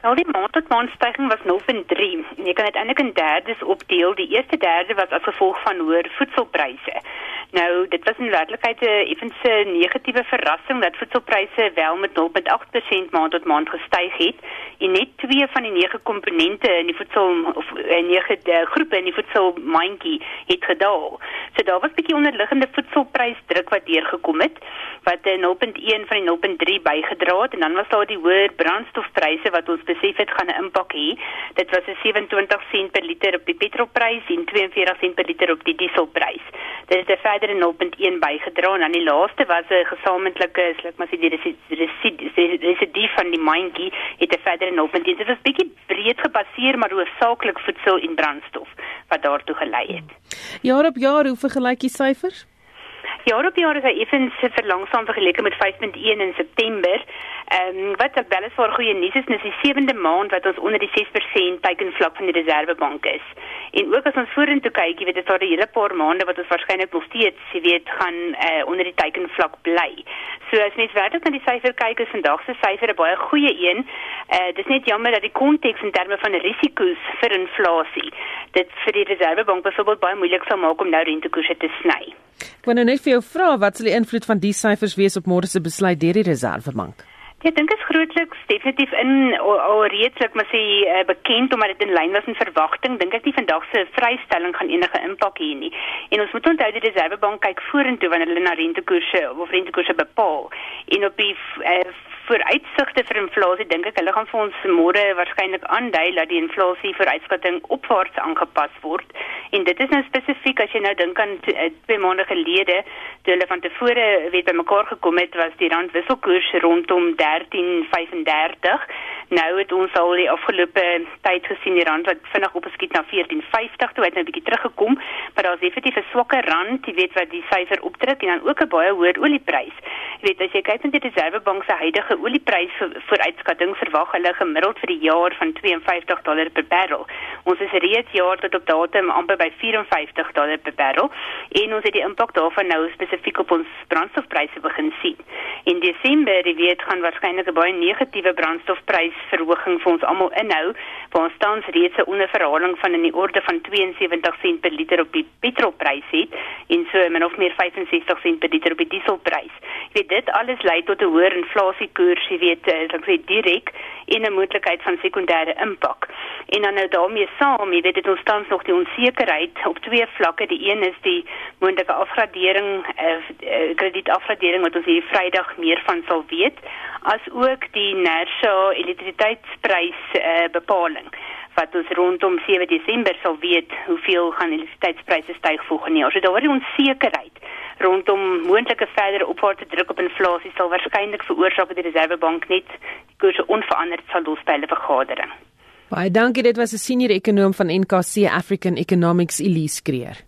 Al die maand tot maand stygings was 0.3. Jy kan uiteindelik in derdes opdeel. Die eerste derde was as gevolg van hoër voedselpryse. Nou, dit was in werklikheid 'n effense negatiewe verrassing dat voedselpryse wel met 0.8% maand tot maand gestyg het en net twee van die nege komponente in die voedsel of eh, nege eh, groepe in die voedselmandjie het gedaal. So daar was 'n bietjie onderliggende voedselprysdruk wat deurgekom het wat 'n 0.1 van die 0.3 bygedra het en dan was daar die hoër brandstofpryse wat ons besef het gaan 'n impak hê. Dit was 'n 27 sent per liter op die petrolprys en 42 sent per liter op die dieselprys. Dit het verder 0.1 bygedra en dan die laaste was 'n gesamentlike, ek maar sê die residu van die mandjie het 'n verder 0.1. Dit was bietjie breed gebaseer maar hoofsaaklik voedsel en brandstof wat daartoe gelei het. Jaar op jaar, hoe vergelyk jy syfers? Jaar op jaar is hy effens verlangsaam vergeleke met 5.1 in September. Ehm um, wat wel is vir goeie nuus is, dis die sewende maand wat ons onder die 6% teikenvlak van die Reservebank is. En ook as ons vorentoe kyk, jy weet dit is al 'n hele paar maande wat ons waarskynlik nog steeds, jy weet, gaan uh, onder die teikenvlak bly. So as mens werklik na die syfer kyk, is vandag se syfer 'n baie goeie een. Uh dis net jammer dat die konteks in terme van risiko's vir inflasie dit vir die Reservebank byvoorbeeld baie moeilik sal maak om nou rentekoerse te sny. Ek wou nou net vir jou vra wat sal die invloed van die syfers wees op môre se besluit deur die Reservebank? Ja, ek dink dit is grootliks definitief in al reedslik maar sê uh, bekend omdat dit in lyn was met verwagting. Dink ek nie vandag se vrystelling gaan enige impak hê nie. En ons moet onthou die Reservebank kyk vorentoe wanneer hulle na rentekoerse of rentekoerse bepaal. En op die uh, vooruitsigte vir inflasie dink ek hulle gaan vir ons môre waarskynlik aandui dat die inflasie vooruitskatting opwaarts aangepas word en dit is nou spesifiek as jy nou dink aan eh, twee maande gelede toe hulle van tevore weet bymekaar gekom het was die rand wisselkoers rondom 13.35 nou het ons al die afgelope tyd gesien die rand wat vinnig opgeskiet na 14.50 toe het nou 'n bietjie teruggekom. Maar daar's definitief 'n swakker rand jy weet wat die syfer opdruk en dan ook 'n baie hoër olieprys jy weet as jy kyk na die reservebank se huidige oliepryse vooruitskatting verwag hulle gemiddeld vir die jaar van 52 dollar per barrel. Ons is reeds jaar tot op datum amper by 54 dollar per barrel en ons het die impak daarvan nou spesifiek op ons brandstofpryse begin sien. In Desember, die weet gaan waarskynlik 'n baie negatiewe brandstofprysverhoging vir ons almal inhou, waar ons tans reeds 'n onderverhaling van in die orde van 72 sent per liter op die petrolprys het en so min of meer 65 sent per liter op die dieselprys. Jy weet dit alles lei tot 'n hoër inflasiekoers koers, jy weet, as ek sê direk en 'n moontlikheid van sekondêre impak. En dan nou daarmee saam, jy weet dit ons tans nog die onsekerheid op twee vlakke. Die een is die moontlike afgradering, eh, eh kredietafgradering wat ons hier Vrydag meer van sal weet, as ook die NERSA elektrisiteitsprys eh bepaling wat ons rondom 7 Desember sal weet hoeveel gaan elektrisiteitspryse styg volgende jaar. So daar word die onsekerheid rondom moontlike verdere opwaartse druk op inflasie sal waarskynlik veroorsaak dat die Reservebank net die koerse onveranderd sal los by hulle vergadering. Baie dankie, dit was 'n senior ekonom van NKC African Economics Elise Kreer.